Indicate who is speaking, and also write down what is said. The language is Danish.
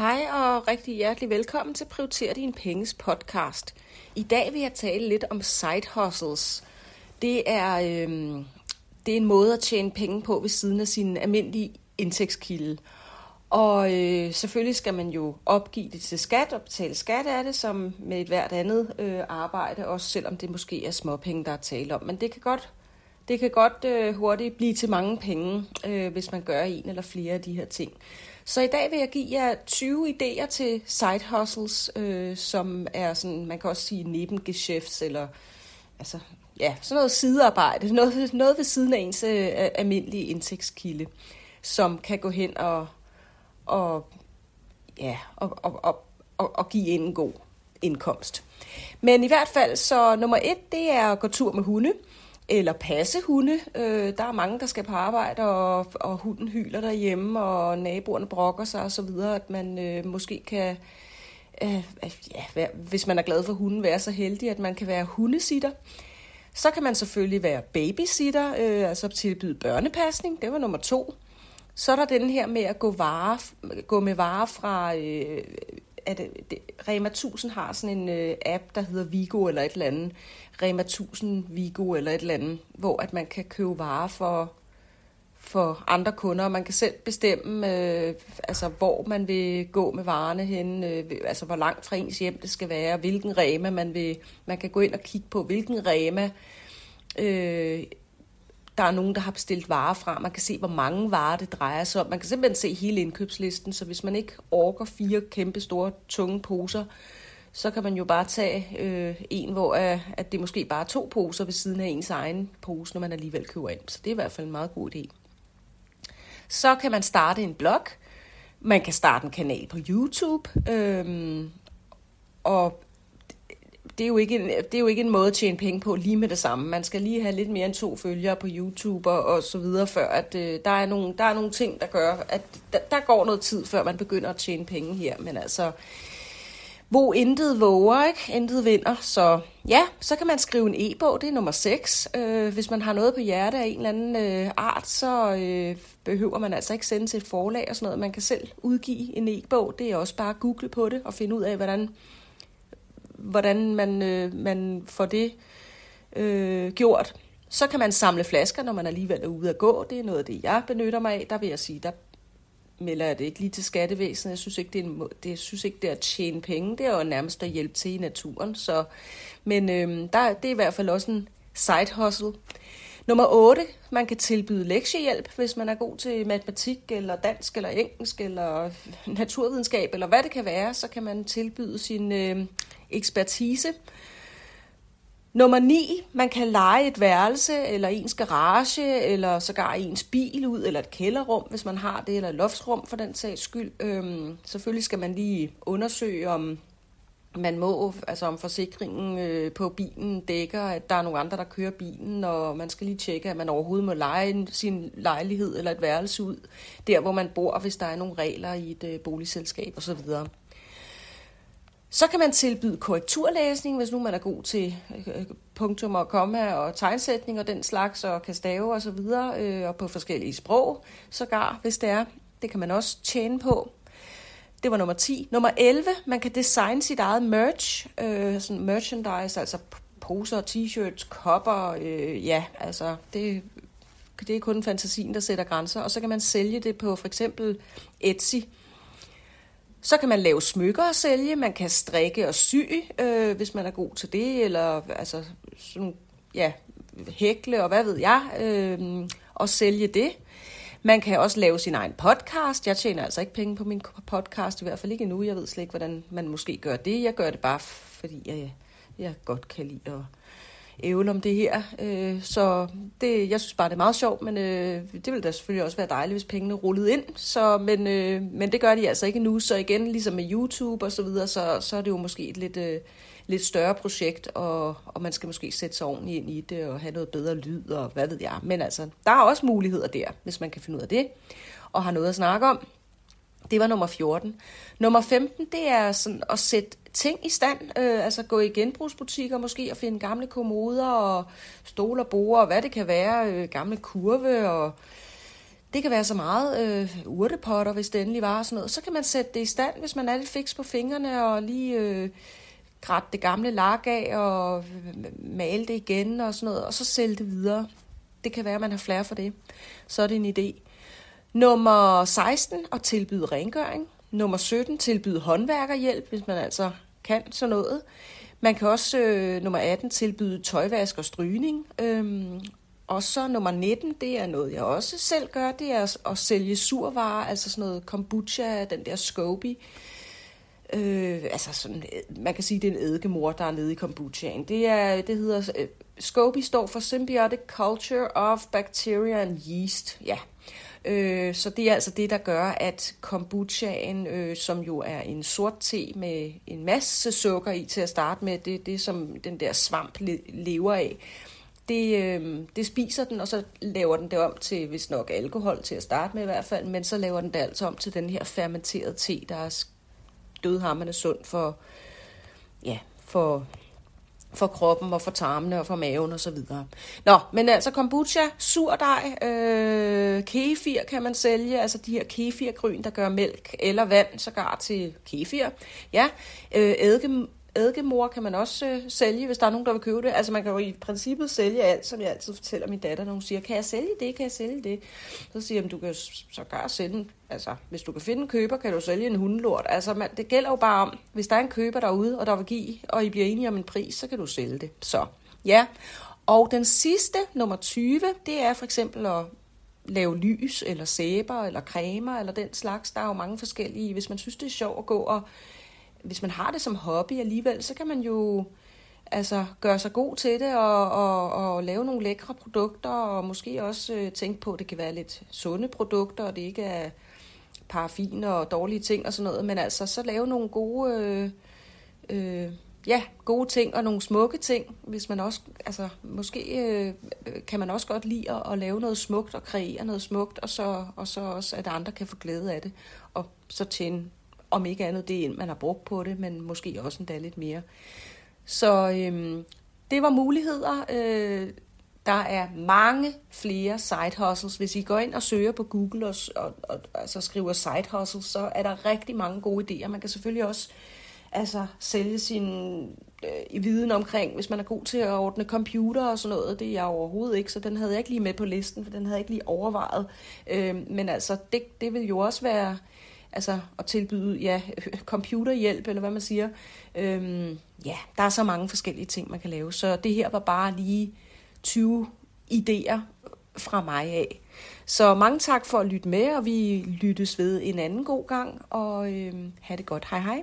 Speaker 1: Hej og rigtig hjertelig velkommen til Prioriter din penges podcast. I dag vil jeg tale lidt om side hustles. Det er, øhm, det er en måde at tjene penge på ved siden af sin almindelige indtægtskilde. Og øh, selvfølgelig skal man jo opgive det til skat og betale skat af det, som med et hvert andet øh, arbejde, også selvom det måske er småpenge, der er tale om. Men det kan godt, det kan godt øh, hurtigt blive til mange penge, øh, hvis man gør en eller flere af de her ting. Så i dag vil jeg give jer 20 idéer til side hustles, øh, som er sådan, man kan også sige nebengeschæfts, eller altså, ja, sådan noget sidearbejde, noget, noget ved siden af ens øh, almindelige indtægtskilde, som kan gå hen og, og, ja, og, og, og, og, og give en god indkomst. Men i hvert fald, så nummer et, det er at gå tur med hunde eller passe hunde. Øh, der er mange, der skal på arbejde, og, og hunden hyler derhjemme, og naboerne brokker sig osv., at man øh, måske kan, øh, ja, hvis man er glad for hunden, være så heldig, at man kan være hundesitter. Så kan man selvfølgelig være babysitter, øh, altså tilbyde børnepasning. Det var nummer to. Så er der den her med at gå, varer, gå med varer fra... Øh, at øh, det, Rema 1000 har sådan en øh, app, der hedder Vigo eller et eller andet. Rema 1000 Vigo eller et eller andet, hvor at man kan købe varer for, for andre kunder, og man kan selv bestemme, øh, altså, hvor man vil gå med varerne hen, øh, altså hvor langt fra ens hjem det skal være, hvilken Rema man vil. Man kan gå ind og kigge på, hvilken Rema øh, der er nogen, der har bestilt varer fra. Man kan se, hvor mange varer det drejer sig om. Man kan simpelthen se hele indkøbslisten, så hvis man ikke orker fire kæmpe store, tunge poser, så kan man jo bare tage øh, en, hvor uh, at det måske bare er to poser ved siden af ens egen pose, når man alligevel køber ind. Så det er i hvert fald en meget god idé. Så kan man starte en blog. Man kan starte en kanal på YouTube. Øh, og det er, jo ikke en, det er jo ikke en måde at tjene penge på lige med det samme. Man skal lige have lidt mere end to følgere på YouTube og, og så videre, før at øh, der, er nogle, der er nogle ting, der gør, at der, der går noget tid, før man begynder at tjene penge her. Men altså, hvor intet våger, ikke? Intet vinder. Så ja, så kan man skrive en e-bog, det er nummer 6. Øh, hvis man har noget på hjerte af en eller anden øh, art, så øh, behøver man altså ikke sende til et forlag og sådan noget. Man kan selv udgive en e-bog. Det er også bare at google på det og finde ud af, hvordan hvordan man, øh, man får det øh, gjort. Så kan man samle flasker, når man alligevel er ude at gå. Det er noget af det, jeg benytter mig af. Der vil jeg sige, der melder jeg det ikke lige til skattevæsenet. Jeg synes ikke, det er, en, det, jeg synes ikke, det er at tjene penge. Det er jo nærmest at hjælpe til i naturen. Så, men øh, der, det er i hvert fald også en side hustle. Nummer 8. Man kan tilbyde lektiehjælp, hvis man er god til matematik, eller dansk, eller engelsk, eller naturvidenskab, eller hvad det kan være. Så kan man tilbyde sin øh, ekspertise. Nummer 9, man kan lege et værelse, eller ens garage, eller sågar ens bil ud, eller et kælderrum, hvis man har det, eller et loftsrum for den sags skyld. Øhm, selvfølgelig skal man lige undersøge, om man må, altså om forsikringen øh, på bilen dækker, at der er nogle andre, der kører bilen, og man skal lige tjekke, at man overhovedet må lege sin lejlighed eller et værelse ud, der hvor man bor, hvis der er nogle regler i et øh, boligselskab osv. Så kan man tilbyde korrekturlæsning, hvis nu man er god til øh, punktum og komma og tegnsætning og den slags, og kan stave og så videre, øh, og på forskellige sprog, sågar, hvis det er. Det kan man også tjene på. Det var nummer 10. Nummer 11, man kan designe sit eget merch, øh, sådan merchandise, altså poser, t-shirts, kopper, øh, ja, altså det, det er kun fantasien, der sætter grænser. Og så kan man sælge det på for eksempel Etsy, så kan man lave smykker og sælge, man kan strikke og sy, øh, hvis man er god til det, eller altså, sådan, ja, hækle og hvad ved jeg, øh, og sælge det. Man kan også lave sin egen podcast. Jeg tjener altså ikke penge på min podcast, i hvert fald ikke endnu. Jeg ved slet ikke, hvordan man måske gør det. Jeg gør det bare, fordi jeg, jeg godt kan lide at ævle om det her. Øh, så det, jeg synes bare, det er meget sjovt, men øh, det ville da selvfølgelig også være dejligt, hvis pengene rullede ind. Så, men, øh, men det gør de altså ikke nu. Så igen, ligesom med YouTube og så videre, så, så er det jo måske et lidt, øh, lidt større projekt, og, og man skal måske sætte sig ordentligt ind i det og have noget bedre lyd og hvad ved jeg. Men altså, der er også muligheder der, hvis man kan finde ud af det og har noget at snakke om. Det var nummer 14. Nummer 15, det er sådan at sætte ting i stand. Øh, altså gå i genbrugsbutikker måske og finde gamle kommoder og stole og borde og hvad det kan være. Øh, gamle kurve og Det kan være så meget øh, urtepotter, hvis det endelig var og sådan noget. Så kan man sætte det i stand, hvis man er lidt fiks på fingrene og lige øh, grætte det gamle lak af og male det igen og sådan noget, og så sælge det videre. Det kan være, at man har flere for det. Så er det en idé. Nummer 16, at tilbyde rengøring. Nummer 17, tilbyde håndværkerhjælp, hvis man altså kan sådan noget. Man kan også, øh, nummer 18, tilbyde tøjvask og strygning. Øhm, og så nummer 19, det er noget, jeg også selv gør, det er at sælge survarer, altså sådan noget kombucha, den der Scoby. Øh, altså sådan, øh, man kan sige, det er en eddikemor, der er nede i kombuchaen. Det, er, det hedder, øh, Scoby står for Symbiotic Culture of Bacteria and Yeast. Ja, Øh, så det er altså det, der gør, at kombuchaen, øh, som jo er en sort te med en masse sukker i til at starte med, det det, som den der svamp lever af, det, øh, det spiser den, og så laver den det om til, hvis nok alkohol til at starte med i hvert fald, men så laver den det altså om til den her fermenterede te, der er dødhammerne sund for, ja, for for kroppen og for tarmene og for maven og så videre. Nå, men altså kombucha, surdej, øh, kefir kan man sælge, altså de her kefirgryn, der gør mælk eller vand, sågar til kefir. Ja, øh, eddike, eddikemor kan man også øh, sælge, hvis der er nogen, der vil købe det. Altså man kan jo i princippet sælge alt, som jeg altid fortæller min datter, når hun siger, kan jeg sælge det, kan jeg sælge det? Så siger jeg, du kan så gøre sælge, altså hvis du kan finde en køber, kan du sælge en hundelort. Altså man, det gælder jo bare om, hvis der er en køber derude, og der vil give, og I bliver enige om en pris, så kan du sælge det. Så ja, og den sidste, nummer 20, det er for eksempel at lave lys, eller sæber, eller cremer, eller den slags. Der er jo mange forskellige. Hvis man synes, det er sjovt at gå og hvis man har det som hobby alligevel, så kan man jo altså gøre sig god til det og, og, og lave nogle lækre produkter, og måske også øh, tænke på, at det kan være lidt sunde produkter, og det ikke er paraffin og dårlige ting og sådan noget, men altså så lave nogle gode, øh, øh, ja, gode ting og nogle smukke ting, hvis man også, altså måske øh, kan man også godt lide at, at lave noget smukt og kreere noget smukt, og så, og så også, at andre kan få glæde af det, og så tjene om ikke andet det end man har brugt på det, men måske også endda lidt mere. Så øhm, det var muligheder. Øh, der er mange flere side hustles. Hvis I går ind og søger på Google og, og, og altså skriver side hustles, så er der rigtig mange gode idéer. Man kan selvfølgelig også altså, sælge sin øh, viden omkring, hvis man er god til at ordne computer og sådan noget. Det er jeg overhovedet ikke, så den havde jeg ikke lige med på listen, for den havde jeg ikke lige overvejet. Øh, men altså, det, det vil jo også være altså at tilbyde ja, computerhjælp, eller hvad man siger. Øhm, ja, der er så mange forskellige ting, man kan lave. Så det her var bare lige 20 idéer fra mig af. Så mange tak for at lytte med, og vi lyttes ved en anden god gang, og øhm, have det godt. Hej hej.